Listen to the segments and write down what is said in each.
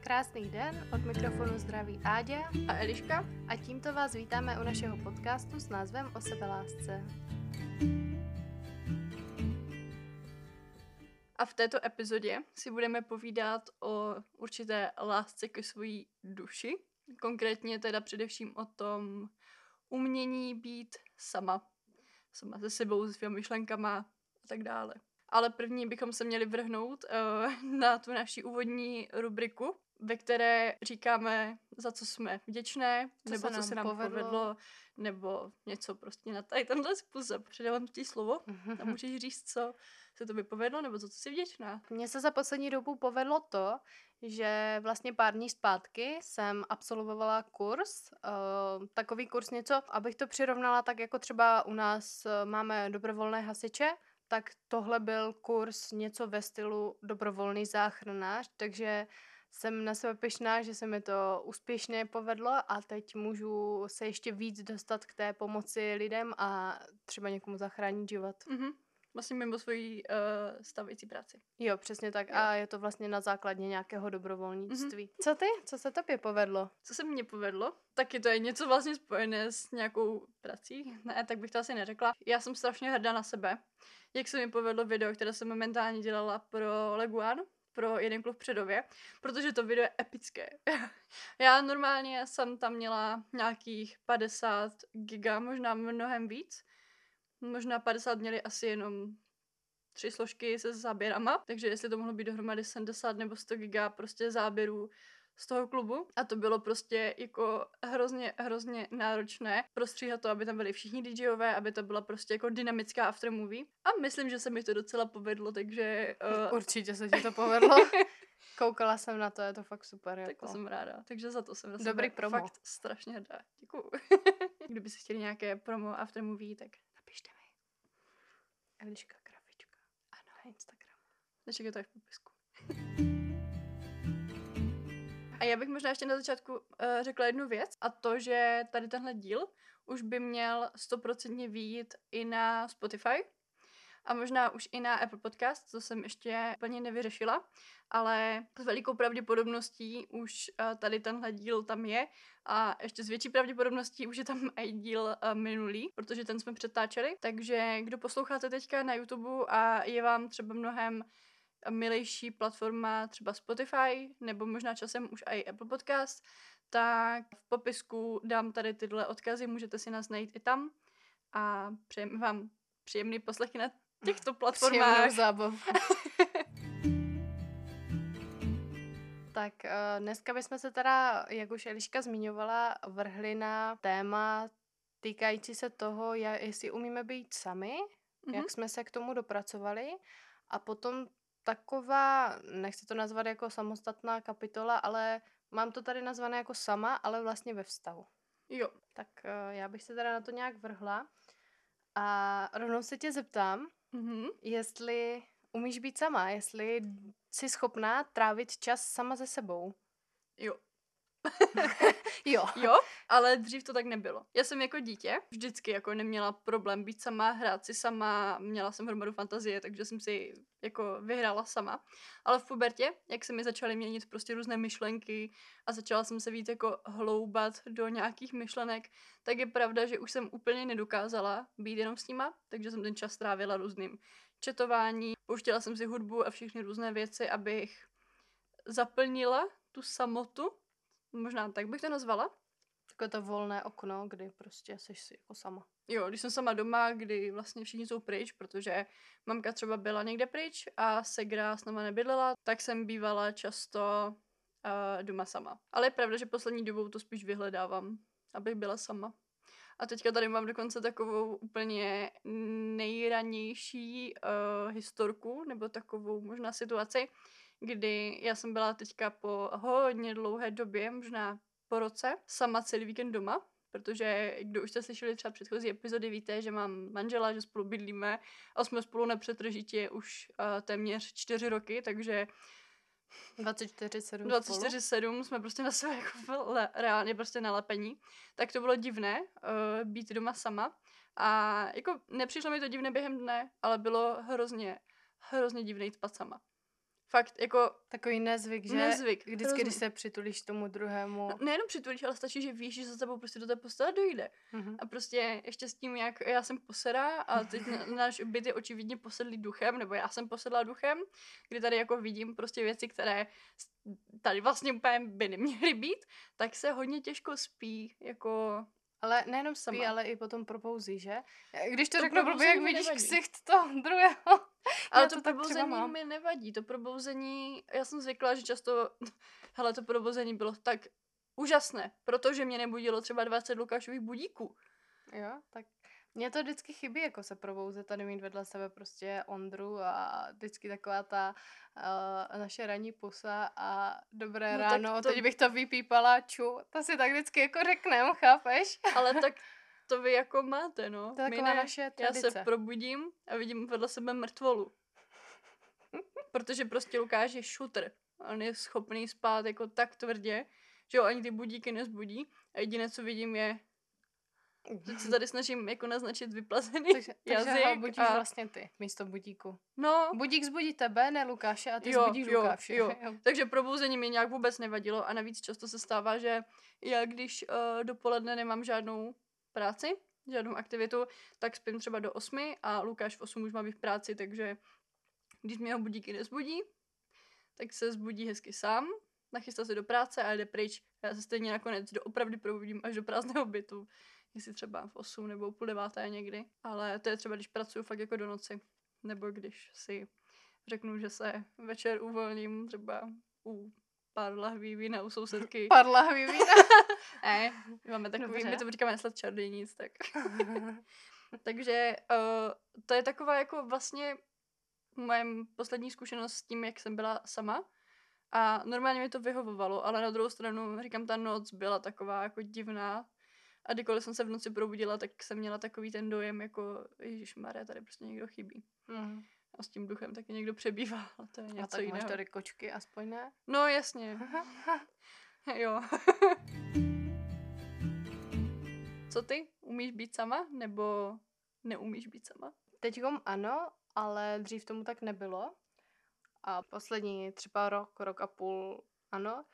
Krásný den, od mikrofonu zdraví Áďa a Eliška a tímto vás vítáme u našeho podcastu s názvem O sebelásce. A v této epizodě si budeme povídat o určité lásce ke svojí duši. Konkrétně teda především o tom umění být sama. Sama se sebou, se svými myšlenkama a tak dále. Ale první bychom se měli vrhnout uh, na tu naši úvodní rubriku, ve které říkáme, za co jsme vděčné, co nebo se co se nám povedlo. povedlo, nebo něco prostě na tady tenhle způsob. Předávám ti slovo a můžeš říct, co se to by povedlo, nebo za co jsi vděčná. Mně se za poslední dobu povedlo to, že vlastně pár dní zpátky jsem absolvovala kurz, uh, takový kurz něco, abych to přirovnala tak jako třeba u nás uh, máme dobrovolné hasiče, tak tohle byl kurz něco ve stylu dobrovolný záchranář, takže jsem na sebe pyšná, že se mi to úspěšně povedlo a teď můžu se ještě víc dostat k té pomoci lidem a třeba někomu zachránit život. Mm-hmm. Vlastně mimo svoji uh, stavující práci. Jo, přesně tak. Jo. A je to vlastně na základě nějakého dobrovolnictví. Mm-hmm. Co ty? Co se tobě povedlo? Co se mně povedlo? Taky to je něco vlastně spojené s nějakou prací. Ne, tak bych to asi neřekla. Já jsem strašně hrdá na sebe. Jak se mi povedlo video, které jsem momentálně dělala pro Leguan, pro jeden klub v Předově, protože to video je epické. Já normálně jsem tam měla nějakých 50 giga, možná mnohem víc. Možná 50 měli asi jenom tři složky se záběrama, takže jestli to mohlo být dohromady 70 nebo 100 giga prostě záběrů z toho klubu a to bylo prostě jako hrozně, hrozně náročné prostříhat to, aby tam byli všichni DJové, aby to byla prostě jako dynamická aftermovie a myslím, že se mi to docela povedlo, takže... Uh... Určitě se ti to povedlo. Koukala jsem na to, je to fakt super. Jako. Tak to jsem ráda, takže za to jsem Dobrý promo. fakt strašně hrdá. Děkuju. Kdyby si chtěli nějaké promo aftermovie, tak napište mi. Eliška Grafička. Ano. Na Instagramu. Nečekaj, to je v popisku. A já bych možná ještě na začátku uh, řekla jednu věc a to, že tady tenhle díl už by měl stoprocentně výjít i na Spotify a možná už i na Apple Podcast, to jsem ještě úplně nevyřešila, ale s velikou pravděpodobností už uh, tady tenhle díl tam je a ještě s větší pravděpodobností už je tam i díl uh, minulý, protože ten jsme přetáčeli, takže kdo posloucháte teďka na YouTube a je vám třeba mnohem milejší platforma třeba Spotify nebo možná časem už i Apple Podcast, tak v popisku dám tady tyhle odkazy, můžete si nás najít i tam a přejeme vám příjemný poslechy na těchto platformách. Příjemnou zábavu. tak uh, dneska bychom se teda, jak už Eliška zmiňovala, vrhli na téma týkající se toho, jestli umíme být sami, mm-hmm. jak jsme se k tomu dopracovali a potom taková, nechci to nazvat jako samostatná kapitola, ale mám to tady nazvané jako sama, ale vlastně ve vztahu. Jo. Tak uh, já bych se teda na to nějak vrhla a rovnou se tě zeptám, mm-hmm. jestli umíš být sama, jestli jsi schopná trávit čas sama se sebou. Jo. jo. Jo, ale dřív to tak nebylo. Já jsem jako dítě vždycky jako neměla problém být sama, hrát si sama, měla jsem hromadu fantazie, takže jsem si jako vyhrála sama. Ale v pubertě, jak se mi začaly měnit prostě různé myšlenky a začala jsem se víc jako hloubat do nějakých myšlenek, tak je pravda, že už jsem úplně nedokázala být jenom s nima, takže jsem ten čas trávila různým četování, pouštěla jsem si hudbu a všechny různé věci, abych zaplnila tu samotu, Možná tak bych to nazvala. Takové to volné okno, kdy prostě jsi si jako sama. Jo, když jsem sama doma, kdy vlastně všichni jsou pryč, protože mamka třeba byla někde pryč a Segra s náma nebydlela, tak jsem bývala často uh, doma sama. Ale je pravda, že poslední dobou to spíš vyhledávám, abych byla sama. A teďka tady mám dokonce takovou úplně nejranější uh, historku, nebo takovou možná situaci, kdy já jsem byla teďka po hodně dlouhé době, možná po roce, sama celý víkend doma, protože kdo už jste slyšeli třeba předchozí epizody, víte, že mám manžela, že spolu bydlíme a jsme spolu nepřetržitě už uh, téměř čtyři roky, takže 24-7 24-7 jsme prostě na sebe jako reálně prostě nalepení. Tak to bylo divné uh, být doma sama. A jako nepřišlo mi to divné během dne, ale bylo hrozně, hrozně divné jít spát sama Fakt, jako Takový nezvyk, že? nezvyk. Vždycky, hrozný. když se přitulíš tomu druhému. No, nejenom přitulíš, ale stačí, že víš, že za tebou prostě do té postele dojde. Mhm. A prostě ještě s tím, jak já jsem posedá a teď náš byt je očividně posedlý duchem, nebo já jsem posedla duchem, kdy tady jako vidím prostě věci, které tady vlastně úplně by neměly být, tak se hodně těžko spí, jako Ale nejenom spí, Sama. ale i potom propouzí, že? Když to, To řeknu blbě, jak vidíš nevadí. ksicht toho druhého. Ale to, to probouzení mi nevadí. To probouzení, já jsem zvykla, že často, hele, to probouzení bylo tak úžasné, protože mě nebudilo třeba 20 Lukášových budíků. Jo, tak mně to vždycky chybí, jako se probouzet tady mít vedle sebe prostě Ondru a vždycky taková ta uh, naše ranní pusa a dobré No no, ráno, to- teď bych to vypípala, ču, to si tak vždycky jako řeknem, chápeš? Ale tak to vy jako máte, no. To je taková ne. naše Já tradice. se probudím a vidím vedle sebe mrtvolu. Protože prostě Lukáš je šutr. On je schopný spát jako tak tvrdě, že ho ani ty budíky nezbudí. A jediné, co vidím, je, že se tady snažím jako naznačit vyplazený takže, takže jazyk. ho budíš a... vlastně ty, místo budíku. No, Budík zbudí tebe, ne Lukáše, a ty Jo, zbudíš jo, Lukáše. jo. takže probouzení mi nějak vůbec nevadilo a navíc často se stává, že já když uh, dopoledne nemám žádnou práci, žádnou aktivitu, tak spím třeba do 8 a Lukáš v 8 už má být v práci, takže když mě ho budíky nezbudí, tak se zbudí hezky sám, nachystá se do práce a jde pryč. Já se stejně nakonec doopravdy probudím až do prázdného bytu, jestli třeba v 8 nebo půl deváté někdy. Ale to je třeba, když pracuji fakt jako do noci. Nebo když si řeknu, že se večer uvolním třeba u pár lahví vína u sousedky. Pár lahví vína. ne, máme takový, Dobře. my to říkáme neslat čarodějnic, tak. Takže uh, to je taková jako vlastně moje poslední zkušenost s tím, jak jsem byla sama. A normálně mi to vyhovovalo, ale na druhou stranu, říkám, ta noc byla taková jako divná. A kdykoliv jsem se v noci probudila, tak jsem měla takový ten dojem, jako Ježíš Maria, tady prostě někdo chybí. Mhm. A s tím duchem taky někdo přebývá, ale to je A něco tak máš jiného. tady kočky, aspoň ne? No jasně, jo. Co ty? Umíš být sama? Nebo neumíš být sama? Teďkom ano, ale dřív tomu tak nebylo. A poslední třeba rok, rok a půl ano.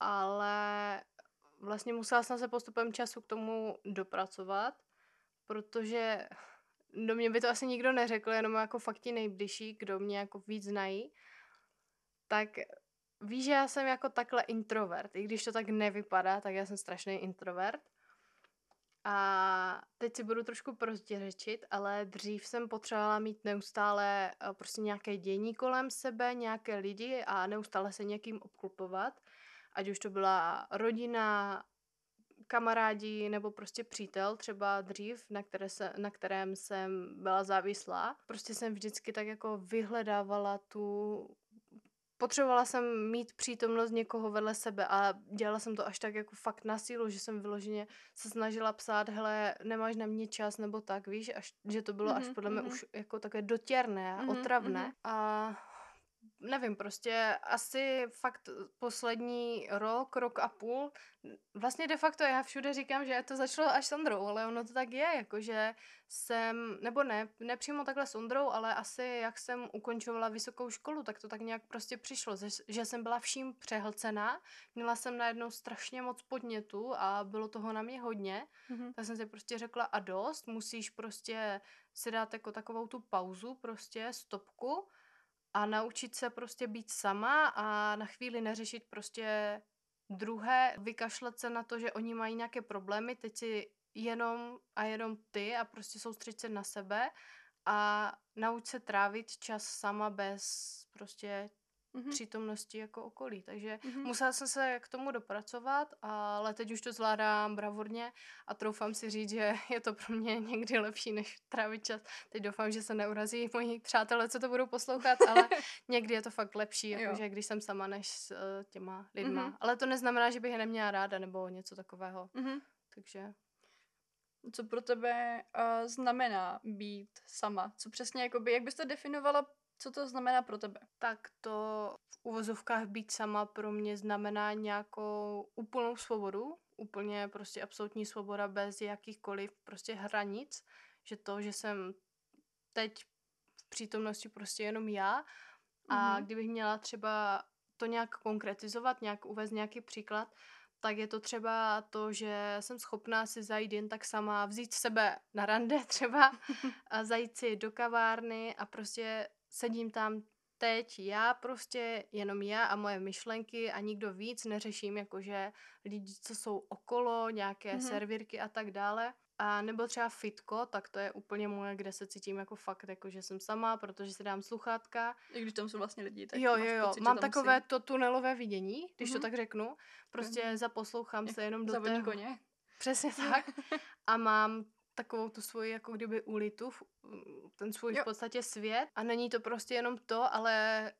Ale vlastně musela jsem se postupem času k tomu dopracovat, protože do mě by to asi nikdo neřekl, jenom jako fakt ti nejbližší, kdo mě jako víc znají, tak víš, že já jsem jako takhle introvert. I když to tak nevypadá, tak já jsem strašný introvert. A teď si budu trošku prozděřečit, ale dřív jsem potřebovala mít neustále eh, prostě nějaké dění kolem sebe, nějaké lidi a neustále se někým obklopovat. Ať už to byla rodina, kamarádi nebo prostě přítel, třeba dřív, na, které se, na kterém jsem byla závislá. Prostě jsem vždycky tak jako vyhledávala tu potřebovala jsem mít přítomnost někoho vedle sebe a dělala jsem to až tak jako fakt na sílu, že jsem vyloženě se snažila psát, hele, nemáš na mě čas nebo tak, víš, až, že to bylo až Mhm, podle mě mhm. už jako takové dotěrné, Mhm, otravné mhm. a nevím, prostě asi fakt poslední rok, rok a půl, vlastně de facto já všude říkám, že to začalo až s Ondrou, ale ono to tak je, jakože jsem, nebo ne, nepřímo takhle s Ondrou, ale asi jak jsem ukončovala vysokou školu, tak to tak nějak prostě přišlo, že, jsem byla vším přehlcená, měla jsem najednou strašně moc podnětů a bylo toho na mě hodně, Mhm. tak jsem si prostě řekla a dost, musíš prostě si dát jako takovou tu pauzu, prostě stopku a naučit se prostě být sama a na chvíli neřešit prostě druhé, vykašlet se na to, že oni mají nějaké problémy, teď si jenom a jenom ty a prostě soustředit se na sebe a nauč se trávit čas sama bez prostě Mhm. přítomnosti jako okolí. Takže Mhm. musela jsem se k tomu dopracovat, ale teď už to zvládám bravurně a troufám si říct, že je to pro mě někdy lepší, než trávit čas. Teď doufám, že se neurazí moji přátelé, co to budou poslouchat, ale někdy je to fakt lepší, jakože když jsem sama než s eh, těma lidma. Mhm. Ale to neznamená, že bych je neměla ráda nebo něco takového. Mhm. Takže Co pro tebe uh, znamená být sama? Co přesně, jakoby, jak byste definovala, co to znamená pro tebe? tak to v uvozovkách být sama pro mě znamená nějakou úplnou svobodu, úplně prostě absolutní svoboda bez jakýchkoliv prostě hranic, že to, že jsem teď v přítomnosti prostě jenom já A Mhm. kdybych měla třeba to nějak konkretizovat, nějak uvést nějaký příklad, tak je to třeba to, že jsem schopná si zajít jen tak sama, vzít sebe na rande třeba, a zajít si do kavárny a prostě sedím tam teď já prostě, jenom já a moje myšlenky a nikdo víc neřeším, jakože lidi, co jsou okolo, nějaké Mhm. mm-hmm. servírky a tak dále. A nebo třeba fitko, tak to je úplně moje, kde se cítím jako fakt, jako že jsem sama, protože si dám sluchátka. I když tam jsou vlastně lidi, tak jo, jo, jo, pocit, mám takové jsi to tunelové vidění, když Mhm. to tak řeknu. Prostě Mhm. zaposlouchám jak se jenom do koně. Přesně tak. A mám takovou tu svoji jako kdyby ulitu, v- ten svůj Jo. v podstatě svět. A není to prostě jenom to, ale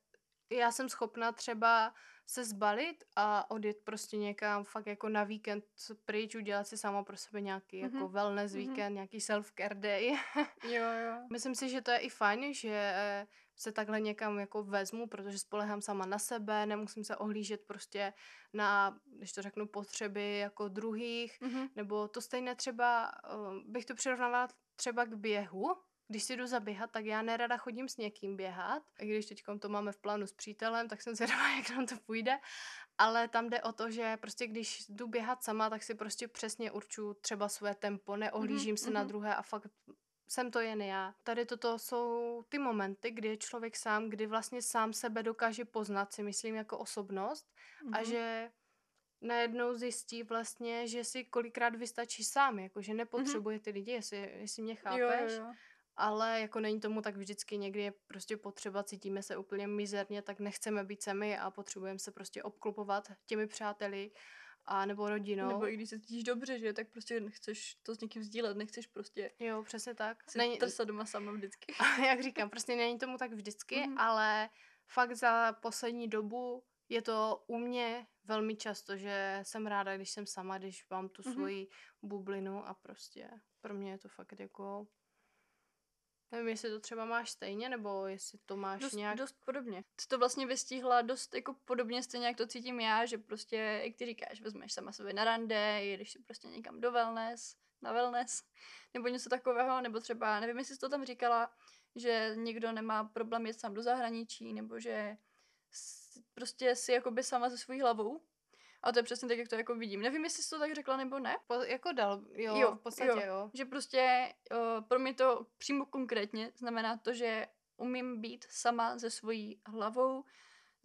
já jsem schopna třeba se zbalit a odjet prostě někam fakt jako na víkend pryč, udělat si sama pro sebe nějaký Mhm. jako wellness Mhm. víkend, nějaký self-care day. Jo, jo. Myslím si, že to je i fajn, že se takhle někam jako vezmu, protože spolehám sama na sebe, nemusím se ohlížet prostě na, když to řeknu, potřeby jako druhých, Mhm. nebo to stejné třeba, uh, bych to přirovnávala třeba k běhu. Když si jdu zaběhat, tak já nerada chodím s někým běhat. I když teď to máme v plánu s přítelem, tak jsem zvědavá, jak nám to půjde. Ale tam jde o to, že prostě když jdu běhat sama, tak si prostě přesně určuju třeba své tempo, neohlížím Mhm, se na mhm. druhé a fakt jsem to jen já. Tady toto jsou ty momenty, kdy je člověk sám, kdy vlastně sám sebe dokáže poznat, si myslím, jako osobnost a Mhm. že najednou zjistí vlastně, že si kolikrát vystačí sám, jako že nepotřebuje ty lidi, jestli, jestli mě chápeš, Jo, jo, jo. ale jako není tomu tak vždycky, někdy je prostě potřeba, cítíme se úplně mizerně, tak nechceme být sami a potřebujeme se prostě obklopovat těmi přáteli a nebo rodinou. Nebo i když se cítíš dobře, že tak prostě nechceš to s někým sdílet, nechceš prostě Jo, přesně tak. Není, trsat doma sama vždycky. jak říkám, prostě není tomu tak vždycky, Mhm. ale fakt za poslední dobu je to u mě velmi často, že jsem ráda, když jsem sama, když mám tu Mhm. svoji bublinu a prostě pro mě je to fakt jako... Nevím, jestli to třeba máš stejně, nebo jestli to máš Dost, nějak... dost podobně. Ty to vlastně vystihla dost jako podobně stejně, jak to cítím já, že prostě, jak ty říkáš, vezmeš sama sebe na rande, jedeš si prostě někam do wellness, na wellness, nebo něco takového, nebo třeba, nevím, jestli jsi to tam říkala, že někdo nemá problém jet sám do zahraničí, nebo že prostě si jakoby sama se svojí hlavou. A to je přesně tak, jak to jako vidím. Nevím, jestli jsi to tak řekla nebo ne, Po, jako dal, jo, Jo, v podstatě jo. jo. že prostě uh, pro mě to přímo konkrétně znamená to, že umím být sama se svojí hlavou,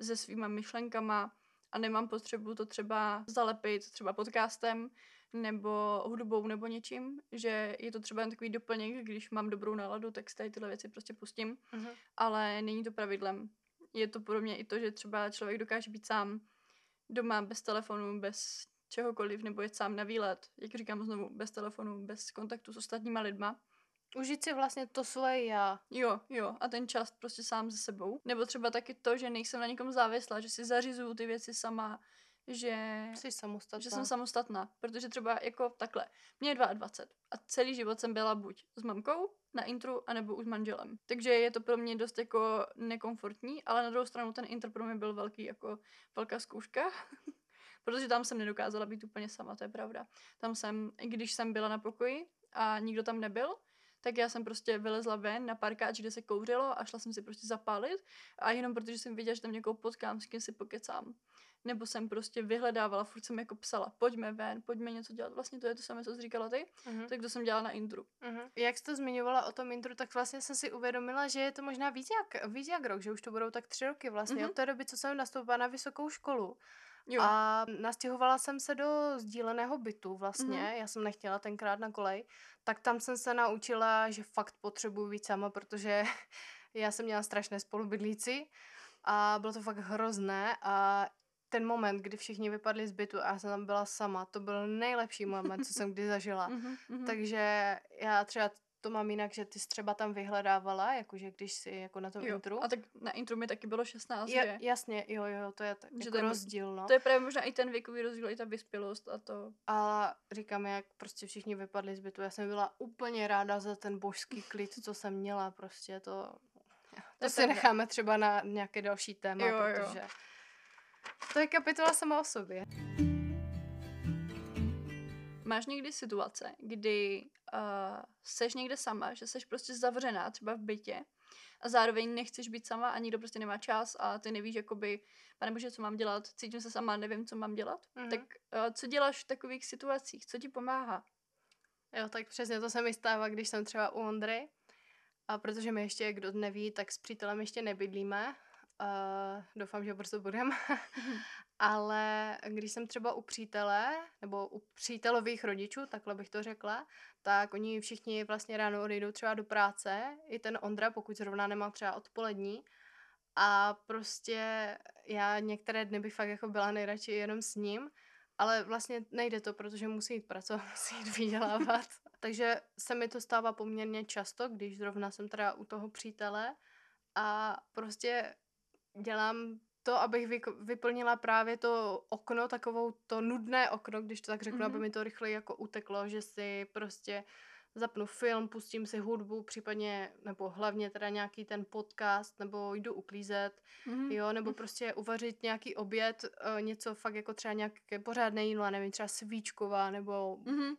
se svýma myšlenkama a nemám potřebu to třeba zalepit třeba podcastem nebo hudbou nebo něčím, že je to třeba jen takový doplněk, když mám dobrou náladu, tak si tady tyhle věci prostě pustím, Mhm. ale není to pravidlem. Je to pro mě i to, že třeba člověk dokáže být sám doma bez telefonu, bez čehokoliv, nebo jet sám na výlet, jak říkám znovu, bez telefonu, bez kontaktu s ostatníma lidma. Užít si vlastně to svoje já. Jo, jo, a ten čas prostě sám se sebou. Nebo třeba taky to, že nejsem na někom závislá, že si zařizuju ty věci sama, že, Jsi samostatná. že jsem samostatná. Protože třeba jako takhle, mě je 22 a celý život jsem byla buď s mamkou na intru, anebo už manželem. Takže je to pro mě dost jako nekomfortní, ale na druhou stranu ten intro pro mě byl velký jako velká zkouška. Protože tam jsem nedokázala být úplně sama, to je pravda. Tam jsem, i když jsem byla na pokoji a nikdo tam nebyl, tak já jsem prostě vylezla ven na parkáč, kde se kouřilo a šla jsem si prostě zapálit a jenom protože jsem viděla, že tam někoho potkám, s kým si pokecám. Nebo jsem prostě vyhledávala, furt jsem jako psala, pojďme ven, pojďme něco dělat. Vlastně to je to samé, co jsi říkala ty, Mhm. tak to jsem dělala na intru. Mhm. Jak jsi to zmiňovala o tom intru, tak vlastně jsem si uvědomila, že je to možná víc jak, víc jak rok, že už to budou tak tři roky vlastně, Mhm. od té doby, co jsem nastoupila na vysokou školu. Jo. A nastěhovala jsem se do sdíleného bytu vlastně, Mhm. já jsem nechtěla tenkrát na kolej, tak tam jsem se naučila, že fakt potřebuji víc sama, protože já jsem měla strašné spolubydlíci a bylo to fakt hrozné a ten moment, kdy všichni vypadli z bytu a já jsem tam byla sama, to byl nejlepší moment, co jsem kdy zažila. Mhm, mhm. Takže já třeba to mám jinak, že ty jsi třeba tam vyhledávala, jakože když jsi jako na tom jo. intru. A tak na intru mi taky bylo 16, Ja, že? jasně, jo, jo, to je tak, Že jako to je rozdíl, no. To je právě možná i ten věkový rozdíl, i ta vyspělost a to. A říkám, jak prostě všichni vypadli z bytu. Já jsem byla úplně ráda za ten božský klid, co jsem měla, prostě to... To je si necháme třeba na nějaké další téma, Jo, jo. To je kapitola sama o sobě. Máš někdy situace, kdy uh, seš někde sama, že seš prostě zavřená třeba v bytě a zároveň nechceš být sama a nikdo prostě nemá čas a ty nevíš, jakoby, pane bože, co mám dělat, cítím se sama, nevím, co mám dělat, mm-hmm. tak uh, co děláš v takových situacích, co ti pomáhá? Jo, tak přesně to se mi stává, když jsem třeba u Ondry, a protože my ještě, kdo neví, tak s přítelem ještě nebydlíme, Uh, doufám, že prostě budeme. Ale když jsem třeba u přítele, nebo u přítelových rodičů, takhle bych to řekla, tak oni všichni vlastně ráno odejdou třeba do práce, i ten Ondra, pokud zrovna nemá třeba odpolední. A prostě já některé dny bych fakt jako byla nejradši jenom s ním, ale vlastně nejde to, protože musí jít pracovat, musí jít vydělávat. Takže se mi to stává poměrně často, když zrovna jsem teda u toho přítele a prostě dělám to, abych vyplnila právě to okno, takovou to nudné okno, když to tak řeknu, mm-hmm. aby mi to rychle jako uteklo, že si prostě zapnu film, pustím si hudbu, případně, nebo hlavně teda nějaký ten podcast, nebo jdu uklízet, mm-hmm. jo, nebo prostě uvařit nějaký oběd, uh, něco fakt jako třeba nějaké pořádné jídlo, nevím, třeba svíčková, nebo mm-hmm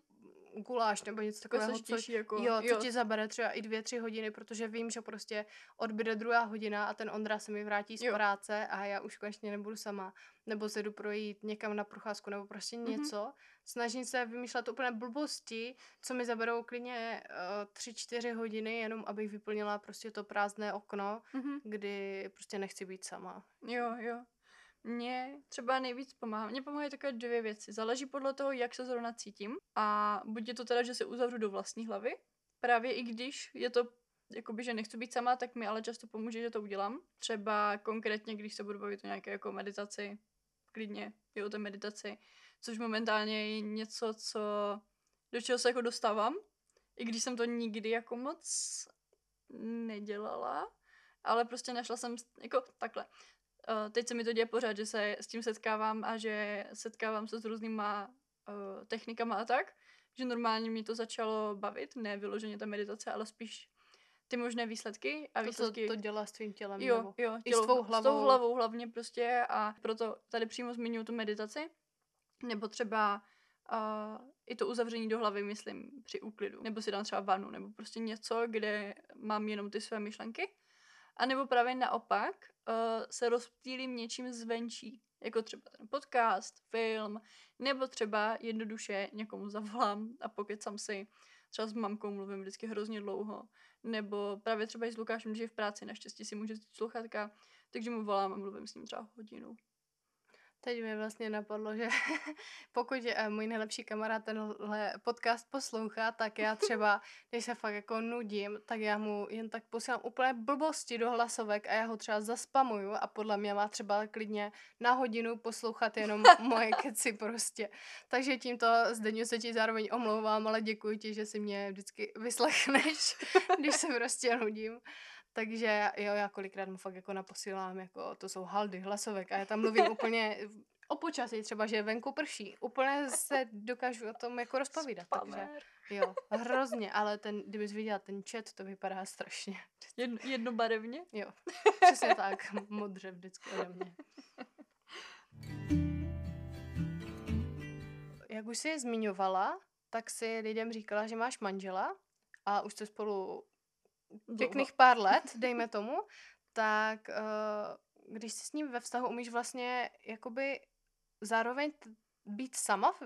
guláš nebo něco takového, co, jako, jo, co jo. ti zabere třeba i dvě, tři hodiny, protože vím, že prostě odbyde druhá hodina a ten Ondra se mi vrátí z jo. práce a já už konečně nebudu sama, nebo se jdu projít někam na procházku, nebo prostě mm-hmm. něco. Snažím se vymýšlet úplně blbosti, co mi zaberou klidně uh, tři, čtyři hodiny, jenom abych vyplnila prostě to prázdné okno, mm-hmm. kdy prostě nechci být sama. Jo, jo. Mně třeba nejvíc pomáhá. Mně pomáhají takové dvě věci. Záleží podle toho, jak se zrovna cítím. A buď je to teda, že se uzavřu do vlastní hlavy. Právě i když je to jakoby, že nechci být sama, tak mi ale často pomůže, že to udělám. Třeba konkrétně, když se budu bavit o nějaké jako meditaci, klidně i o té meditaci, což momentálně je něco, co, do čeho se jako dostávám, i když jsem to nikdy jako moc nedělala, ale prostě našla jsem, jako takhle, teď se mi to děje pořád, že se s tím setkávám a že setkávám se s různýma uh, technikama a tak, že normálně mi to začalo bavit, ne vyloženě ta meditace, ale spíš ty možné výsledky a to, výsledky. To, to dělá s tvým tělem, jo, nebo jo, tělo, i s tvou hlavou. S tou hlavou hlavně prostě a proto tady přímo zmiňuji tu meditaci, nebo třeba uh, i to uzavření do hlavy, myslím, při úklidu, nebo si dám třeba vanu, nebo prostě něco, kde mám jenom ty své myšlenky a nebo právě naopak uh, se rozptýlím něčím zvenčí, jako třeba ten podcast, film, nebo třeba jednoduše někomu zavolám a pokecám si. Třeba s mamkou mluvím vždycky hrozně dlouho. Nebo právě třeba i s Lukášem, že je v práci, naštěstí si může sluchatka, takže mu volám a mluvím s ním třeba hodinu. Teď mi vlastně napadlo, že pokud je můj nejlepší kamarád tenhle podcast poslouchá, tak já třeba, když se fakt jako nudím, tak já mu jen tak posílám úplně blbosti do hlasovek a já ho třeba zaspamuju a podle mě má třeba klidně na hodinu poslouchat jenom moje keci prostě. Takže tímto Zdeňu se ti zároveň omlouvám, ale děkuji ti, že si mě vždycky vyslechneš, když se prostě nudím. Takže jo, já kolikrát mu fakt jako naposílám, jako to jsou haldy hlasovek a já tam mluvím úplně o počasí, třeba, že venku prší. Úplně se dokážu o tom jako rozpovídat. Takže, jo, hrozně, ale ten, kdybys viděla ten chat, to vypadá strašně. Jedno, jednobarevně? Jo, přesně tak, modře vždycky ode mě. Jak už jsi je zmiňovala, tak si lidem říkala, že máš manžela a už jste spolu pěkných pár let, dejme tomu, tak uh, když jsi s ním ve vztahu, umíš vlastně jakoby zároveň být sama v,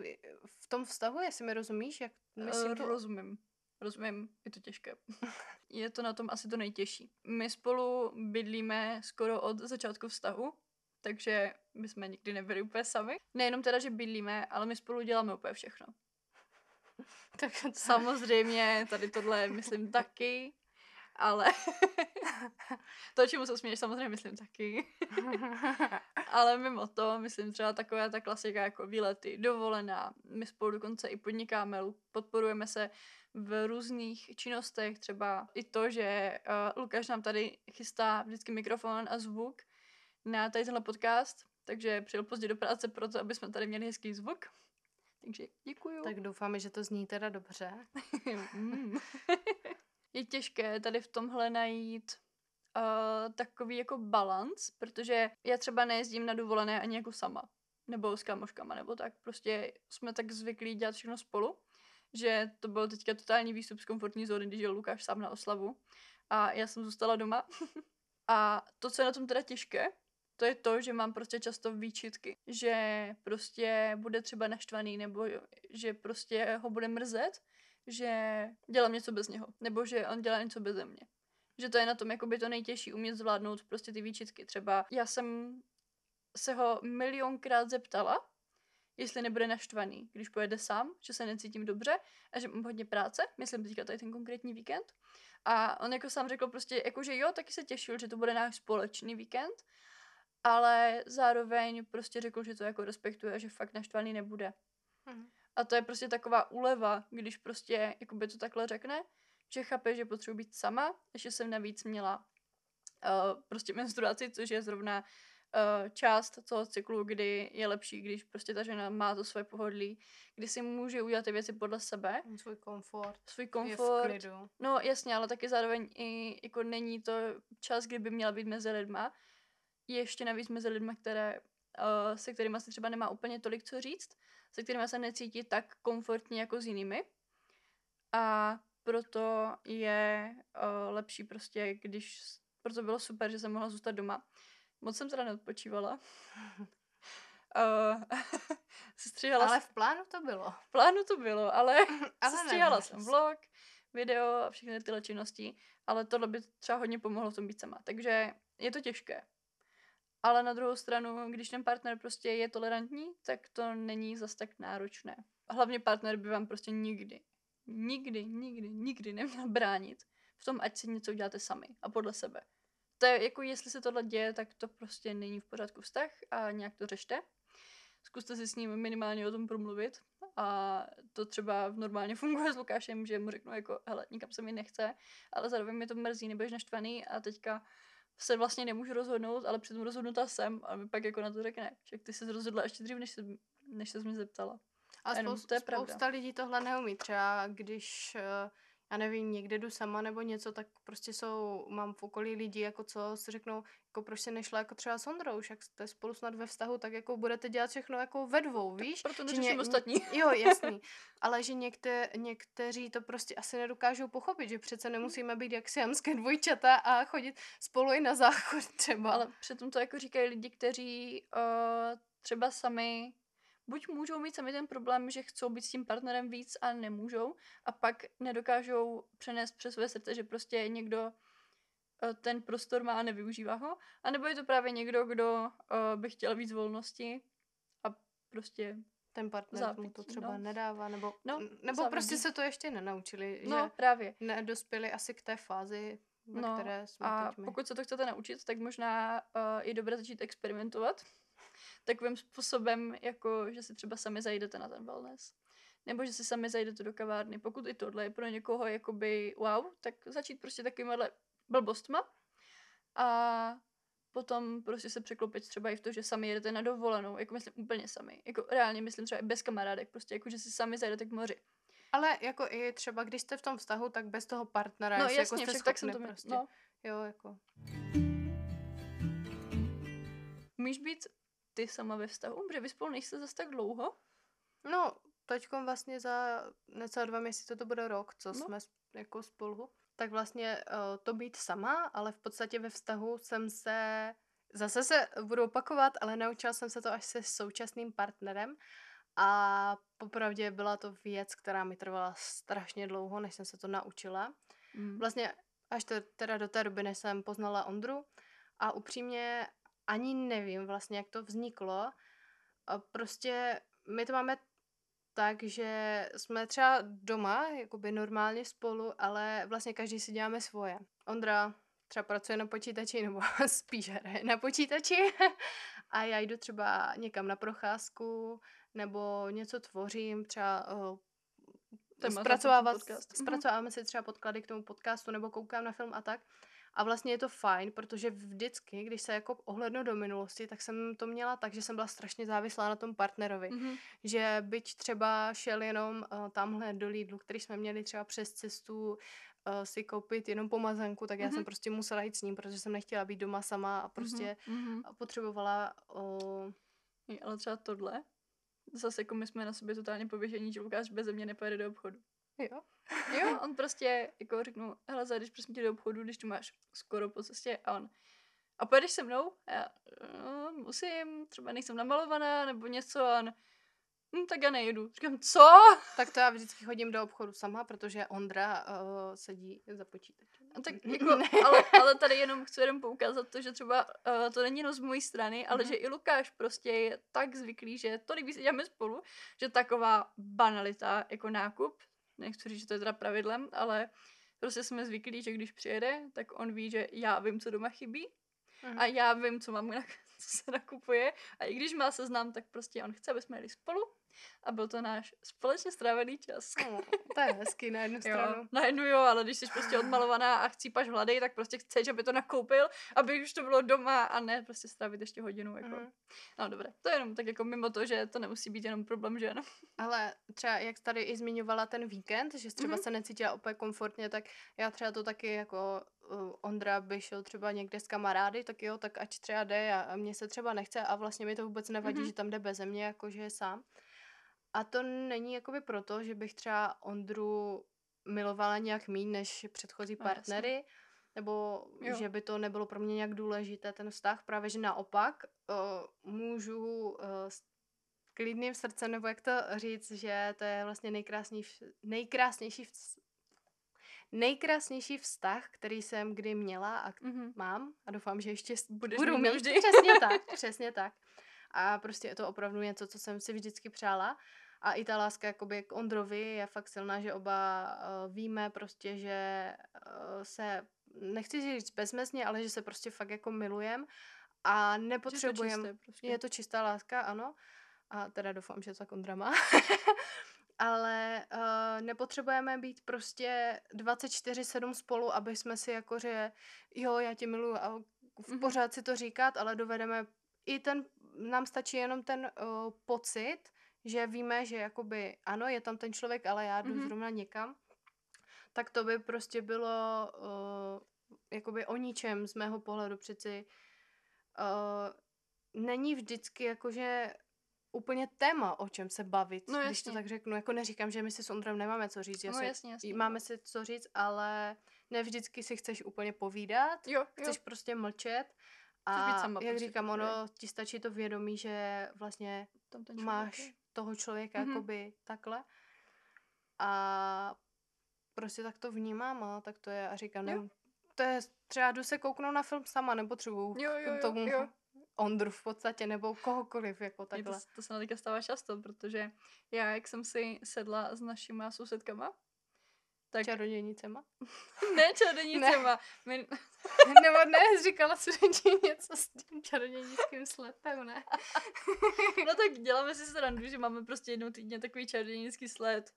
v tom vztahu, jestli mi rozumíš, jak myslím uh, to... Rozumím. Rozumím, je to těžké. je to na tom asi to nejtěžší. My spolu bydlíme skoro od začátku vztahu, takže my jsme nikdy nebyli úplně sami. Nejenom teda, že bydlíme, ale my spolu děláme úplně všechno. tak. Samozřejmě, tady tohle myslím taky ale to, čemu se směješ, samozřejmě myslím taky. ale mimo to, myslím třeba taková ta klasika jako výlety, dovolená. My spolu dokonce i podnikáme, podporujeme se v různých činnostech, třeba i to, že uh, Lukáš nám tady chystá vždycky mikrofon a zvuk na tady tenhle podcast, takže přijel pozdě do práce proto, aby jsme tady měli hezký zvuk. Takže děkuju. Tak doufáme, že to zní teda dobře. je těžké tady v tomhle najít uh, takový jako balans, protože já třeba nejezdím na dovolené ani jako sama, nebo s kamoškama, nebo tak. Prostě jsme tak zvyklí dělat všechno spolu, že to byl teďka totální výstup z komfortní zóny, když jel Lukáš sám na oslavu. a já jsem zůstala doma. a to, co je na tom teda těžké, to je to, že mám prostě často výčitky, že prostě bude třeba naštvaný, nebo že prostě ho bude mrzet, že dělám něco bez něho, nebo že on dělá něco bez mě. Že to je na tom jakoby to nejtěžší, umět zvládnout prostě ty výčitky. Třeba já jsem se ho milionkrát zeptala, jestli nebude naštvaný, když pojede sám, že se necítím dobře a že mám hodně práce, myslím teďka tady ten konkrétní víkend. A on jako sám řekl prostě, jako že jo, taky se těšil, že to bude náš společný víkend, ale zároveň prostě řekl, že to jako respektuje a že fakt naštvaný nebude. Hmm. A to je prostě taková úleva, když prostě jakoby to takhle řekne, že chápe, že potřebuji být sama, že jsem navíc měla uh, prostě menstruaci, což je zrovna uh, část toho cyklu, kdy je lepší, když prostě ta žena má to svoje pohodlí, kdy si může udělat ty věci podle sebe. Svůj komfort. Svůj komfort. Je v klidu. No jasně, ale taky zároveň i jako není to čas, kdy by měla být mezi lidma. Ještě navíc mezi lidmi, které, uh, se kterými se třeba nemá úplně tolik co říct, se kterými se necítí tak komfortně jako s jinými. A proto je uh, lepší prostě, když, proto bylo super, že jsem mohla zůstat doma. Moc jsem teda neodpočívala. uh, ale v plánu to bylo. V plánu to bylo, ale, ale sestříhala jsem vlog, video a všechny tyhle činnosti, ale tohle by třeba hodně pomohlo v tom být sama. Takže je to těžké. Ale na druhou stranu, když ten partner prostě je tolerantní, tak to není zas tak náročné. Hlavně partner by vám prostě nikdy, nikdy, nikdy, nikdy neměl bránit v tom, ať si něco uděláte sami a podle sebe. To je jako, jestli se tohle děje, tak to prostě není v pořádku vztah a nějak to řešte. Zkuste si s ním minimálně o tom promluvit a to třeba normálně funguje s Lukášem, že mu řeknu jako, hele, nikam se mi nechce, ale zároveň mě to mrzí, nebudeš naštvaný a teďka se vlastně nemůžu rozhodnout, ale přitom rozhodnutá jsem a mi pak jako na to řekne, že ty jsi rozhodla ještě dřív, než, se, než se mě zeptala. A jenom, spousta, to je spousta pravda. lidí tohle neumí. Třeba když uh, já nevím, někde jdu sama nebo něco, tak prostě jsou, mám v okolí lidi, jako co si řeknou, jako proč se nešla jako třeba s Ondrou, však jste spolu snad ve vztahu, tak jako budete dělat všechno jako ve dvou, víš? Tak proto neřeším ostatní. Jo, jasný. Ale že někte, někteří to prostě asi nedokážou pochopit, že přece nemusíme být jak siamské dvojčata a chodit spolu i na záchod třeba. Ale přitom to jako říkají lidi, kteří uh, třeba sami buď můžou mít sami ten problém, že chcou být s tím partnerem víc a nemůžou a pak nedokážou přenést přes své srdce, že prostě někdo eh, ten prostor má a nevyužívá ho, a nebo je to právě někdo, kdo uh, by chtěl víc volnosti a prostě ten partner zápětí, mu to třeba no. nedává, nebo, no, nebo prostě se to ještě nenaučili, no, že právě. nedospěli asi k té fázi, ve no, které jsme a teď my. pokud se to chcete naučit, tak možná uh, je dobré začít experimentovat takovým způsobem, jako že si třeba sami zajdete na ten wellness. Nebo že si sami zajdete do kavárny. Pokud i tohle je pro někoho jakoby wow, tak začít prostě takovýmhle blbostma a potom prostě se překlopit třeba i v to, že sami jedete na dovolenou, jako myslím úplně sami. Jako reálně myslím třeba i bez kamarádek, prostě jako že si sami zajdete k moři. Ale jako i třeba, když jste v tom vztahu, tak bez toho partnera, no, jasně, jako jste však tak jsem to prostě. No. Jo, jako. Můžeš být ty sama ve vztahu? Protože vy spolu nejste zase tak dlouho. No, teďkom vlastně za necelé dva měsíce to bude rok, co no. jsme jako spolu. Tak vlastně uh, to být sama, ale v podstatě ve vztahu jsem se, zase se budu opakovat, ale naučila jsem se to až se současným partnerem. A popravdě byla to věc, která mi trvala strašně dlouho, než jsem se to naučila. Mm. Vlastně až to, teda do té doby, než jsem poznala Ondru. A upřímně ani nevím vlastně, jak to vzniklo. Prostě my to máme tak, že jsme třeba doma, jakoby normálně spolu, ale vlastně každý si děláme svoje. Ondra třeba pracuje na počítači, nebo spíš hraje na počítači a já jdu třeba někam na procházku, nebo něco tvořím, třeba zpracovávat, mhm. zpracováváme si třeba podklady k tomu podcastu, nebo koukám na film a tak. A vlastně je to fajn, protože vždycky, když se jako ohlednu do minulosti, tak jsem to měla tak, že jsem byla strašně závislá na tom partnerovi. Mm-hmm. Že byť třeba šel jenom uh, tamhle do Lidlu, který jsme měli třeba přes cestu uh, si koupit jenom pomazanku, tak já mm-hmm. jsem prostě musela jít s ním, protože jsem nechtěla být doma sama a prostě mm-hmm. potřebovala... Uh... Ale třeba tohle, zase jako my jsme na sobě totálně pověžení, že Lukáš bez mě nepojede do obchodu. Jo. Jo, on prostě, jako řeknu, hele, zajdeš prosím tě do obchodu, když tu máš skoro po cestě a on, a pojedeš se mnou? A já, no, musím, třeba nejsem namalovaná, nebo něco a on, hm, tak já nejedu. Říkám, co? Tak to já vždycky chodím do obchodu sama, protože Ondra uh, sedí za počítačem. A tak jako, ale, ale tady jenom chci jenom poukázat to, že třeba uh, to není jenom z mojí strany, ale Mhm. že i Lukáš prostě je tak zvyklý, že tolik víc děláme spolu, že taková banalita jako nákup, nechci říct, že to je teda pravidlem, ale prostě jsme zvyklí, že když přijede, tak on ví, že já vím, co doma chybí Mhm. a já vím, co mám, co se nakupuje a i když má seznam, tak prostě on chce, aby jsme jeli spolu a byl to náš společně strávený čas. Oh, to je hezký na jednu Jo, stranu. na jednu jo, ale když jsi prostě odmalovaná a chcípaš hlady, tak prostě chceš, aby to nakoupil, aby už to bylo doma a ne prostě strávit ještě hodinu. Jako. Mhm. No dobré, to je jenom tak jako mimo to, že to nemusí být jenom problém žen. Ale třeba jak tady i zmiňovala ten víkend, že třeba mm-hmm. se necítila úplně komfortně, tak já třeba to taky jako uh, Ondra by šel třeba někde s kamarády, tak jo, tak ať třeba jde a, mně se třeba nechce a vlastně mi to vůbec nevadí, Mhm. mm-hmm. že tam jde beze mě, jako že je sám. A to není jakoby proto, že bych třeba Ondru milovala nějak míň než předchozí No, partnery, nebo Jo. že by to nebylo pro mě nějak důležité ten vztah, právě že naopak uh, můžu uh, s klidným srdcem, nebo jak to říct, že to je vlastně nejkrásnější, nejkrásnější, vz- nejkrásnější vztah, který jsem kdy měla a Mhm. mám a doufám, že ještě Budeš budu mít navždy. Přesně tak, přesně tak. A prostě je to opravdu něco, co jsem si vždycky přála. A i ta láska jakoby k Ondrovi je fakt silná, že oba uh, víme prostě, že uh, se, nechci říct bezmezně, ale že se prostě fakt jako milujem a nepotřebujeme, prostě. je to čistá láska, ano. A teda doufám, že to tak Ondra má. Ale uh, nepotřebujeme být prostě 24-7 spolu, aby jsme si jako, že jo, já tě miluju a v Mhm. pořád si to říkat, ale dovedeme i ten, nám stačí jenom ten uh, pocit, že víme, že jakoby ano, je tam ten člověk, ale já jdu Mhm. zrovna někam, tak to by prostě bylo uh, jakoby o ničem z mého pohledu přeci uh, není vždycky jakože úplně téma, o čem se bavit, No když to tak řeknu. Jako neříkám, že my si s Ondrem nemáme co říct, No jasně, jasně, máme si co říct, ale ne vždycky si chceš úplně povídat, Jo, jo. chceš prostě mlčet být a sama jak prostě říkám, ono ti stačí to vědomí, že vlastně máš. Toho člověka Mhm. jakoby takhle a prostě tak to vnímám a tak to je a říkám, Jo. ne, to je, třeba jdu se kouknout na film sama, nepotřebuju Jo, jo, k jo, tomu jo. Ondru v podstatě, nebo kohokoliv, jako Mně To, takhle. to se nám teďka stává často, protože já, jak jsem si sedla s našima sousedkama, tak Čarodějnicema? ne čarodějnicema, my, nebo ne, říkala si že něco s tím čarodějnickým slepem, ne? no tak děláme si srandu, že máme prostě jednou týdně takový čarodějnický sled.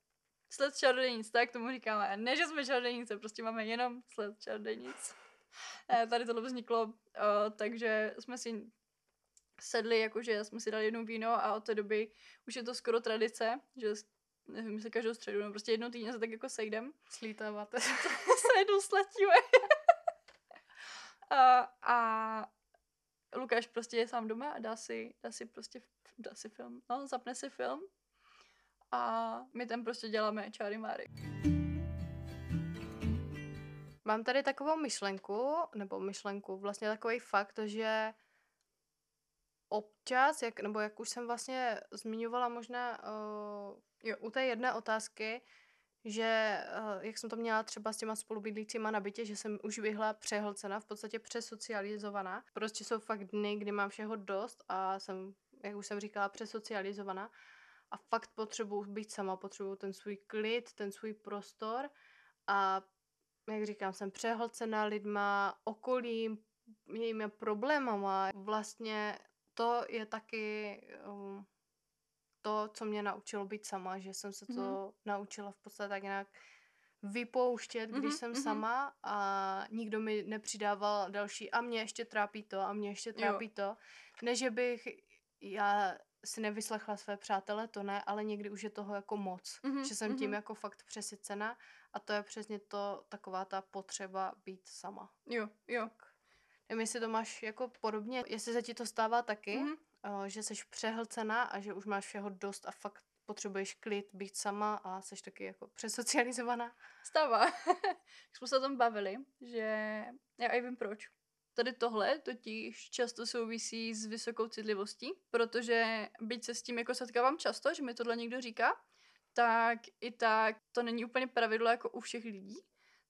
Sled čarodějnic, tak tomu říkáme. Ne, že jsme čarodějnice, prostě máme jenom sled čarodějnic. Eh, Tady tohle vzniklo, uh, takže jsme si sedli, jakože jsme si dali jednou víno a od té doby už je to skoro tradice, že nevím, jestli každou středu, no prostě jednou týdně se tak jako sejdem Slítáváte. se jednou sletíme. a, a Lukáš prostě je sám doma a dá si, dá si prostě dá si film, no, zapne si film a my tam prostě děláme čáry máry. Mám tady takovou myšlenku, nebo myšlenku, vlastně takový fakt, že občas, jak, nebo jak už jsem vlastně zmiňovala možná uh, jo, u té jedné otázky, že uh, jak jsem to měla třeba s těma spolubydlícíma na bytě, že jsem už vyhla přehlcena, v podstatě přesocializovaná. Prostě jsou fakt dny, kdy mám všeho dost a jsem, jak už jsem říkala, přesocializovaná. A fakt potřebuji být sama, potřebuji ten svůj klid, ten svůj prostor a jak říkám, jsem přehlcená lidma, okolím, jejími problémama. Vlastně to je taky um, to, co mě naučilo být sama, že jsem se to Mhm. naučila v podstatě tak nějak vypouštět, když Mhm, jsem mhm. sama a nikdo mi nepřidával další a mě ještě trápí to a mě ještě Jo. trápí to. Ne, že bych já si nevyslechla své přátele, to ne, ale někdy už je toho jako moc, Mhm, že jsem tím mhm. jako fakt přesycena a to je přesně to, taková ta potřeba být sama. Jo, jo. Nevím, jestli to máš jako podobně, jestli se ti to stává taky, Mhm. uh, že jsi přehlcená a že už máš všeho dost a fakt potřebuješ klid, být sama a jsi taky jako přesocializovaná. Stává. Jsme se o tom bavili, že já i vím proč. Tady tohle totiž často souvisí s vysokou citlivostí, protože byť se s tím jako setkávám často, že mi tohle někdo říká, tak i tak to není úplně pravidlo jako u všech lidí.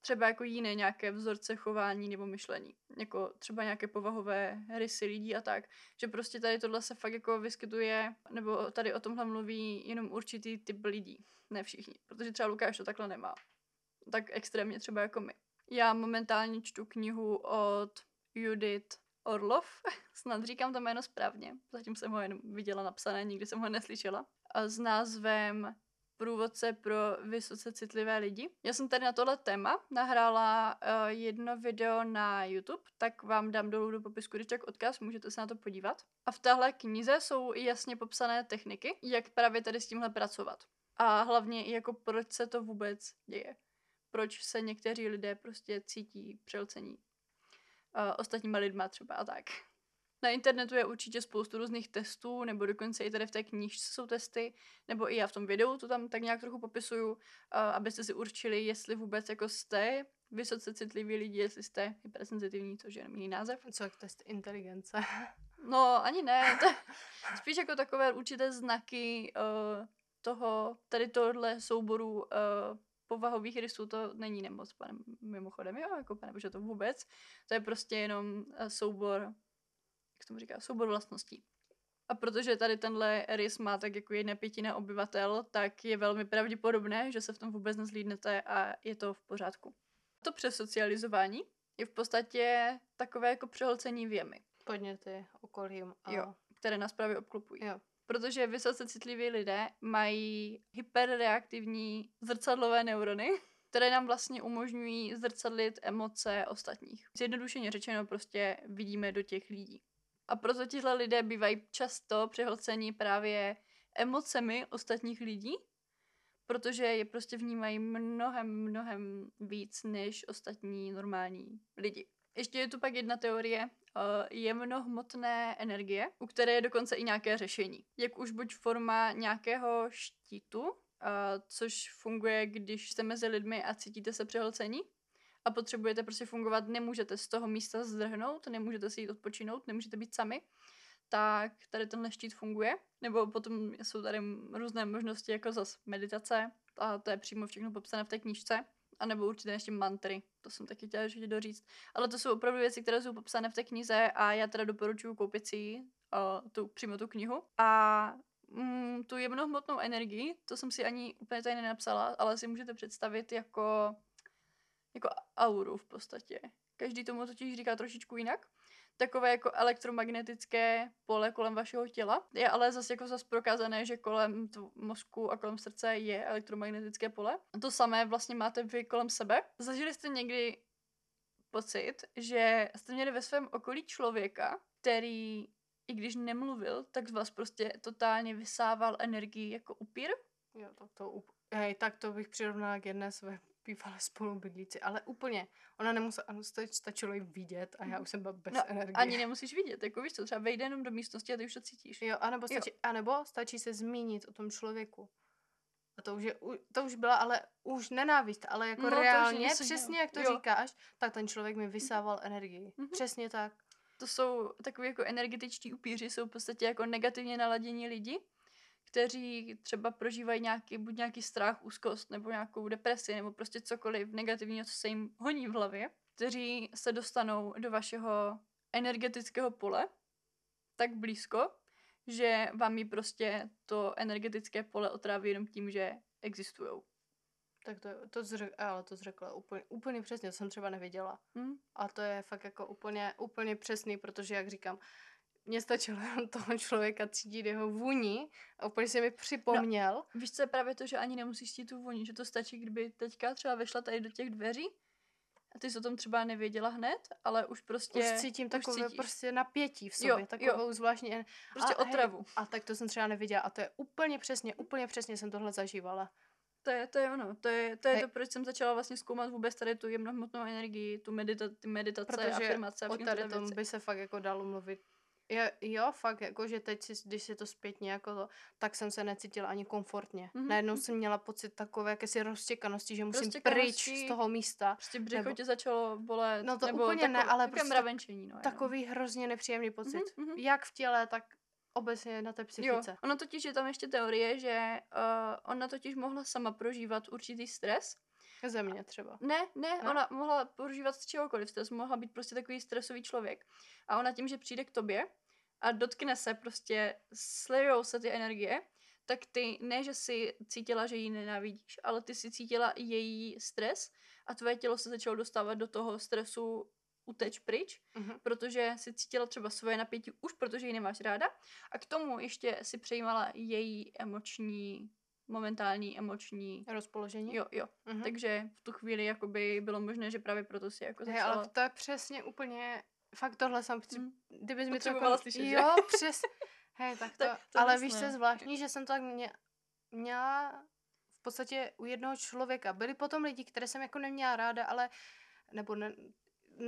Třeba jako jiné nějaké vzorce chování nebo myšlení. Jako třeba nějaké povahové rysy lidí a tak. Že prostě tady tohle se fakt jako vyskytuje, nebo tady o tomhle mluví jenom určitý typ lidí. Ne všichni. Protože třeba Lukáš to takhle nemá. Tak extrémně třeba jako my. Já momentálně čtu knihu od Judith Orlov, snad říkám to jméno správně, zatím jsem ho jen viděla napsané, nikdy jsem ho neslyšela, a s názvem Průvodce pro vysoce citlivé lidi. Já jsem tady na tohle téma nahrála uh, jedno video na YouTube, tak vám dám dolů do popisku, když tak odkaz, můžete se na to podívat. A v téhle knize jsou i jasně popsané techniky, jak právě tady s tímhle pracovat. A hlavně i jako proč se to vůbec děje. Proč se někteří lidé prostě cítí přelcení uh, ostatníma lidma třeba a tak. Na internetu je určitě spoustu různých testů, nebo dokonce i tady v té knížce jsou testy, nebo i já v tom videu to tam tak nějak trochu popisuju, abyste si určili, jestli vůbec jako jste vysoce citliví lidi, jestli jste hypersenzitivní, což je jenom jiný název. Co jak test inteligence? No, ani ne. To, spíš jako takové určité znaky uh, toho, tady tohle souboru uh, povahových rysů to není nemoc, pane, mimochodem, jo, jako pane bože, to vůbec. To je prostě jenom eh, soubor, jak se tomu říká, soubor vlastností. A protože tady tenhle rys má tak jako jedna pětina obyvatel, tak je velmi pravděpodobné, že se v tom vůbec nezlídnete a je to v pořádku. To přesocializování je v podstatě takové jako přehlcení věmy. Podněty okolím. A... Jo, které nás právě obklopují. Jo. Protože vysoce citliví lidé mají hyperreaktivní zrcadlové neurony, které nám vlastně umožňují zrcadlit emoce ostatních. Zjednodušeně řečeno prostě vidíme do těch lidí. A proto tihle lidé bývají často přehlcení právě emocemi ostatních lidí, protože je prostě vnímají mnohem, mnohem víc než ostatní normální lidi. Ještě je tu pak jedna teorie, uh, jemnohmotné energie, u které je dokonce i nějaké řešení. Jak už buď forma nějakého štítu, uh, což funguje, když jste mezi lidmi a cítíte se přehlcení, a potřebujete prostě fungovat, nemůžete z toho místa zdrhnout, nemůžete si jít odpočinout, nemůžete být sami, tak tady tenhle štít funguje. Nebo potom jsou tady různé možnosti, jako zase meditace, a to je přímo všechno popsané v té knížce. A nebo určitě ještě mantry, to jsem taky chtěla ještě doříct. Ale to jsou opravdu věci, které jsou popsané v té knize a já teda doporučuji koupit si uh, tu, přímo tu knihu. A mm, tu jemnohmotnou energii, to jsem si ani úplně tady nenapsala, ale si můžete představit jako, jako auru v podstatě. Každý tomu totiž říká trošičku jinak takové jako elektromagnetické pole kolem vašeho těla. Je ale zase jako zase prokázané, že kolem mozku a kolem srdce je elektromagnetické pole. A to samé vlastně máte vy kolem sebe. Zažili jste někdy pocit, že jste měli ve svém okolí člověka, který i když nemluvil, tak z vás prostě totálně vysával energii jako upír? Jo, tak to, up- hej, tak to bych přirovnala k jedné své bývalé spolubydlíci, ale úplně. Ona nemusela, ano, stačilo jí vidět a já mhm. už jsem byla bez no, energie. Ani nemusíš vidět, jako víš co, třeba vejde jenom do místnosti a ty už to cítíš. Jo, anebo stačí, jo. anebo stačí se zmínit o tom člověku. A to už, je, to už byla ale už nenávist, ale jako no, reálně, přesně jak to jo. říkáš, tak ten člověk mi vysával energii. Mm-hmm. Přesně tak. To jsou takový jako energetičtí upíři, jsou v podstatě jako negativně naladění lidi kteří třeba prožívají nějaký, buď nějaký strach, úzkost, nebo nějakou depresi, nebo prostě cokoliv negativního, co se jim honí v hlavě, kteří se dostanou do vašeho energetického pole tak blízko, že vám ji prostě to energetické pole otráví jenom tím, že existují. Tak to, to, zřek, ale to zřekla úplně, úplně přesně, to jsem třeba nevěděla. Hmm. A to je fakt jako úplně, úplně přesný, protože jak říkám, mně stačilo jenom toho člověka cítit jeho vůni a úplně si mi připomněl. No, víš, co je právě to, že ani nemusíš cítit tu vůni, že to stačí, kdyby teďka třeba vešla tady do těch dveří a ty jsi o tom třeba nevěděla hned, ale už prostě... Už cítím takové cítíš. prostě napětí v sobě, jo, takovou jo. zvláštní... Prostě a, otravu. Hej, a tak to jsem třeba nevěděla a to je úplně přesně, úplně přesně jsem tohle zažívala. To je, to je ono, to je, to, je to, proč jsem začala vlastně zkoumat vůbec tady tu jemnohmotnou energii, tu medita, ty meditace, Protože afirmace. o tady tom by se fakt jako dalo mluvit Jo, jo, fakt, jako, že teď, si, když si to zpětně jako to, tak jsem se necítila ani komfortně. Mhm, Mm-hmm. Najednou mhm. jsem měla pocit takové jakési roztěkanosti, že musím pryč z toho místa. Prostě břicho Nebo- tě začalo bolet. No to nebo úplně ne, takové- ale takové prostě mravenčení, no. jenom. Takový hrozně nepříjemný pocit. Mhm, mhm. Jak v těle, tak obecně na té Jo, psychice. ono totiž je tam ještě teorie, že uh, ona totiž mohla sama prožívat určitý stres. Země třeba. Ne, ne, Ne? ona mohla prožívat z čehokoliv stres, mohla být prostě takový stresový člověk. A ona tím, že přijde k tobě a dotkne se prostě, slejou se ty energie, tak ty ne, že si cítila, že ji nenávidíš, ale ty si cítila její stres a tvoje tělo se začalo dostávat do toho stresu uteč pryč, Mhm. protože si cítila třeba svoje napětí už, protože ji nemáš ráda a k tomu ještě si přejímala její emoční, momentální emoční, Rozpoložení. jo, jo. Mhm. Takže v tu chvíli jakoby bylo možné, že právě proto si jako začala... ale to je přesně úplně, fakt tohle jsem, při... Mm. kdybys mi to jako... slyšet, že? Jo, přes... Hej, tak to, Tak to ale víš, co je zvláštní, že jsem to tak mě... měla v podstatě u jednoho člověka. Byli potom lidi, které jsem jako neměla ráda, ale, nebo ne,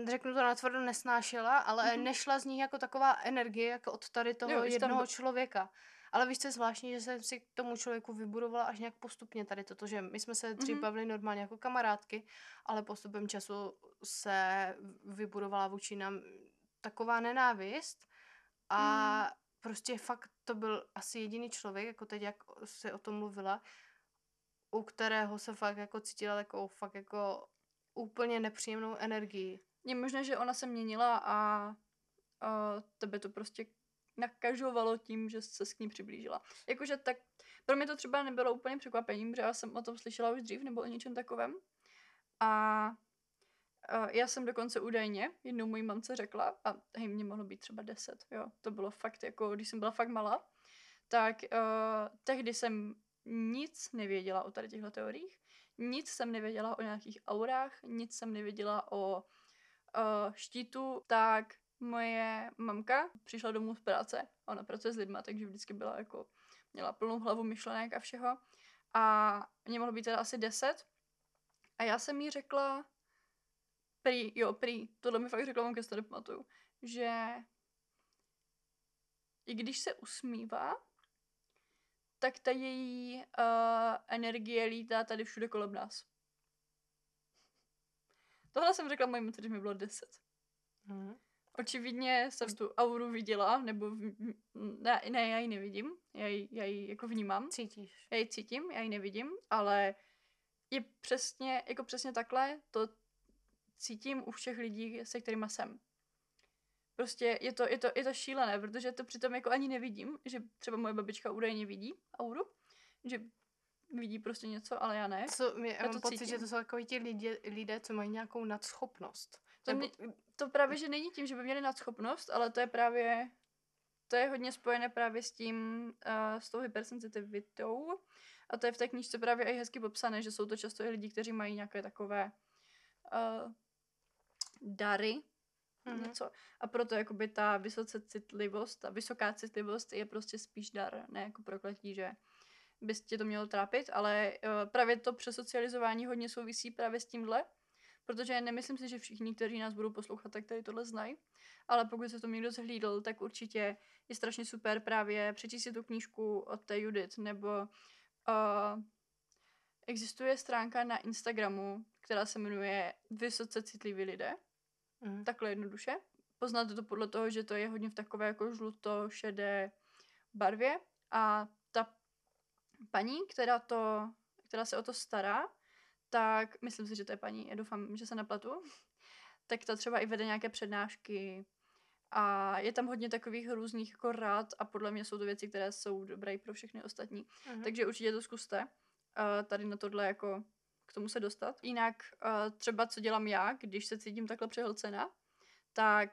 řeknu to natvrdo, nesnášela, ale Mhm. nešla z nich jako taková energie, jako od tady toho Jo, tam jednoho byl- člověka. Ale víš, co je zvláštní, že jsem si k tomu člověku vybudovala až nějak postupně tady toto, že my jsme se dřív Mhm. bavili normálně jako kamarádky, ale postupem času se vybudovala vůči nám taková nenávist a Mm. prostě fakt to byl asi jediný člověk, jako teď, jak se o tom mluvila, u kterého se fakt jako cítila takovou fakt jako úplně nepříjemnou energii. Je možné, že ona se měnila a, a tebe to prostě nakažovalo tím, že se s ní přiblížila. Jakože tak, pro mě to třeba nebylo úplně překvapením, že já jsem o tom slyšela už dřív nebo o něčem takovém. A, a já jsem dokonce údajně jednou mojí mamce řekla, a hej, mě mohlo být třeba 10, jo, to bylo fakt jako, když jsem byla fakt malá, tak uh, tehdy jsem nic nevěděla o tady těchto teoriích, nic jsem nevěděla o nějakých aurách, nic jsem nevěděla o uh, štítu, tak moje mamka přišla domů z práce, ona pracuje s lidma, takže vždycky byla jako, měla plnou hlavu myšlenek a všeho. A mě mohlo být teda asi 10. A já jsem jí řekla, prý, jo, prý, tohle mi fakt řekla mamka, to že i když se usmívá, tak ta její uh, energie lítá tady všude kolem nás. Tohle jsem řekla mojí matce, když mi bylo 10. Mhm. Očividně jsem tu auru viděla, nebo v- ne, ne, já ji nevidím, já ji, já ji jako vnímám, Cítíš. já ji cítím, já ji nevidím, ale je přesně, jako přesně takhle, to cítím u všech lidí, se kterými jsem. Prostě je to, je to, je to šílené, protože to přitom jako ani nevidím, že třeba moje babička údajně vidí auru, že vidí prostě něco, ale já ne. Co, mě, já Já mám to pocit, že cítím. to jsou takový ti lidé, lidé, co mají nějakou nadschopnost. To, Nebo, mě, to právě, že není tím, že by měli nadschopnost, ale to je právě, to je hodně spojené právě s tím, uh, s tou hypersensitivitou. A to je v té knížce právě i hezky popsané, že jsou to často i lidi, kteří mají nějaké takové uh, dary, Mhm. něco. A proto jakoby ta vysoce citlivost, ta vysoká citlivost je prostě spíš dar, ne jako prokletí, že by tě to mělo trápit, ale uh, právě to přesocializování hodně souvisí právě s tímhle, protože nemyslím si, že všichni, kteří nás budou poslouchat, tak tady tohle znají, ale pokud se to někdo zhlídl, tak určitě je strašně super právě přečíst si tu knížku od té Judith, nebo uh, existuje stránka na Instagramu, která se jmenuje Vysoce citliví lidé, Mhm. takhle jednoduše. Poznáte to podle toho, že to je hodně v takové jako žluto-šedé barvě a paní, která, to, která se o to stará, tak myslím si, že to je paní, já doufám, že se nepletu, tak ta třeba i vede nějaké přednášky a je tam hodně takových různých jako rád a podle mě jsou to věci, které jsou dobré pro všechny ostatní. Mhm. Takže určitě to zkuste. Uh, tady na tohle jako k tomu se dostat. Jinak uh, třeba co dělám já, když se cítím takhle přehlcena, tak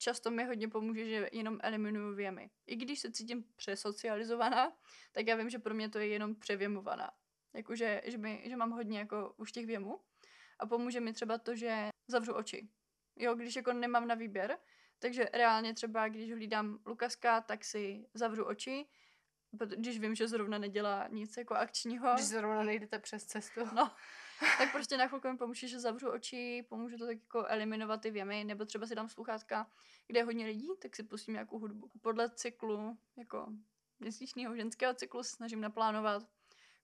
často mi hodně pomůže, že jenom eliminuju věmy. I když se cítím přesocializovaná, tak já vím, že pro mě to je jenom převěmovaná. Jakože, že, mi, že mám hodně jako už těch věmů. A pomůže mi třeba to, že zavřu oči. Jo, když jako nemám na výběr, takže reálně třeba, když hlídám Lukaska, tak si zavřu oči, když vím, že zrovna nedělá nic jako akčního. Když zrovna nejdete přes cestu. No, tak prostě na chvilku mi pomůže, že zavřu oči, pomůžu to tak jako eliminovat ty věmy, nebo třeba si dám sluchátka, kde je hodně lidí, tak si pustím nějakou hudbu. Podle cyklu, jako měsíčního ženského cyklu se snažím naplánovat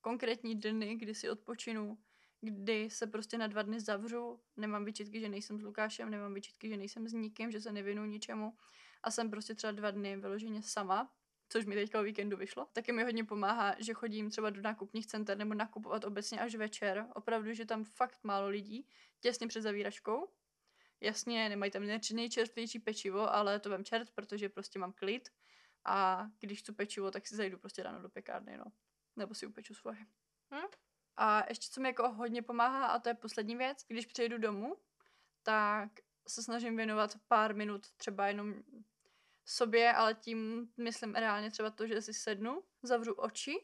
konkrétní dny, kdy si odpočinu, kdy se prostě na dva dny zavřu, nemám vyčitky, že nejsem s Lukášem, nemám vyčitky, že nejsem s nikým, že se nevinu ničemu. A jsem prostě třeba dva dny vyloženě sama, což mi teďka o víkendu vyšlo. Taky mi hodně pomáhá, že chodím třeba do nákupních center nebo nakupovat obecně až večer. Opravdu, že tam fakt málo lidí, těsně před zavíračkou. Jasně, nemají tam nejčerstvější pečivo, ale to vem čert, protože prostě mám klid. A když tu pečivo, tak si zajdu prostě ráno do pekárny, no. Nebo si upeču svoje. Hm? A ještě co mi jako hodně pomáhá, a to je poslední věc, když přejdu domů, tak se snažím věnovat pár minut třeba jenom sobě, ale tím myslím reálně třeba to, že si sednu, zavřu oči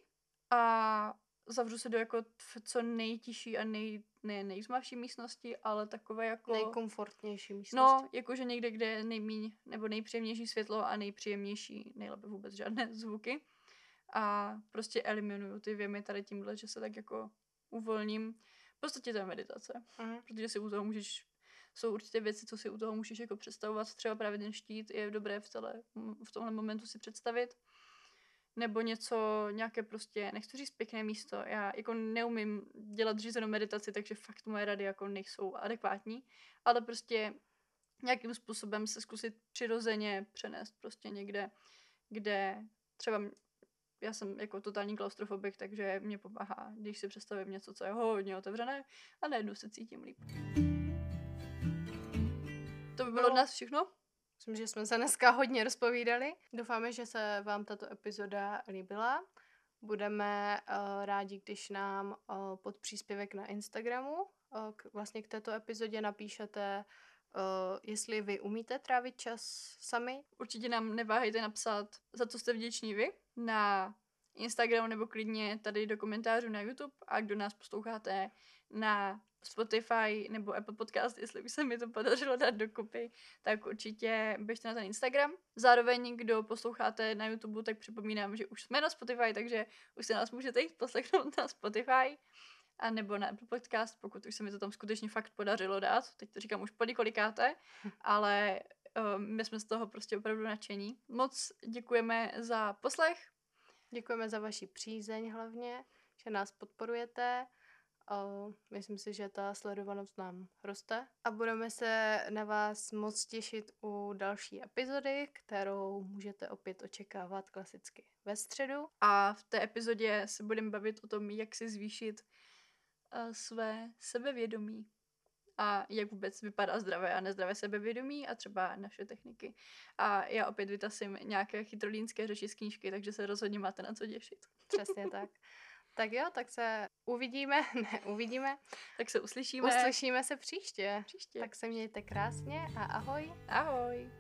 a zavřu se do jako co nejtižší a nej, ne nejzmavší místnosti, ale takové jako... Nejkomfortnější místnosti. No, jakože někde, kde je nejmíň, nebo nejpříjemnější světlo a nejpříjemnější, nejlépe vůbec žádné zvuky. A prostě eliminuju ty věmy tady tímhle, že se tak jako uvolním. V podstatě to je meditace, uh-huh. protože si u toho můžeš jsou určitě věci, co si u toho můžeš jako představovat. Třeba právě ten štít je dobré v, tele, v tomhle momentu si představit. Nebo něco, nějaké prostě, nechci říct pěkné místo. Já jako neumím dělat řízenou meditaci, takže fakt moje rady jako nejsou adekvátní. Ale prostě nějakým způsobem se zkusit přirozeně přenést prostě někde, kde třeba já jsem jako totální klaustrofobik, takže mě pomáhá, když si představím něco, co je hodně otevřené a najednou se cítím líp. Bylo no. od nás všechno. Myslím, že jsme se dneska hodně rozpovídali. Doufáme, že se vám tato epizoda líbila. Budeme uh, rádi, když nám uh, pod příspěvek na Instagramu uh, k, vlastně k této epizodě napíšete, uh, jestli vy umíte trávit čas sami. Určitě nám neváhejte napsat, za co jste vděční vy, na Instagram nebo klidně tady do komentářů na YouTube a kdo nás posloucháte na Spotify nebo Apple Podcast, jestli už se mi to podařilo dát dokupy, tak určitě běžte na ten Instagram. Zároveň, kdo posloucháte na YouTube, tak připomínám, že už jsme na Spotify, takže už se nás můžete jít poslechnout na Spotify a nebo na Apple Podcast, pokud už se mi to tam skutečně fakt podařilo dát. Teď to říkám už po několikáté, ale um, my jsme z toho prostě opravdu nadšení. Moc děkujeme za poslech. Děkujeme za vaši přízeň hlavně, že nás podporujete. Myslím si, že ta sledovanost nám roste. A budeme se na vás moc těšit u další epizody, kterou můžete opět očekávat klasicky ve středu. A v té epizodě se budeme bavit o tom, jak si zvýšit uh, své sebevědomí a jak vůbec vypadá zdravé a nezdravé sebevědomí a třeba naše techniky. A já opět vytasím nějaké chytrolínské řeči z knížky, takže se rozhodně máte na co těšit. Přesně tak. Tak jo, tak se uvidíme, ne, uvidíme. Tak se uslyšíme. Uslyšíme se příště. Příště. Tak se mějte krásně a ahoj. Ahoj.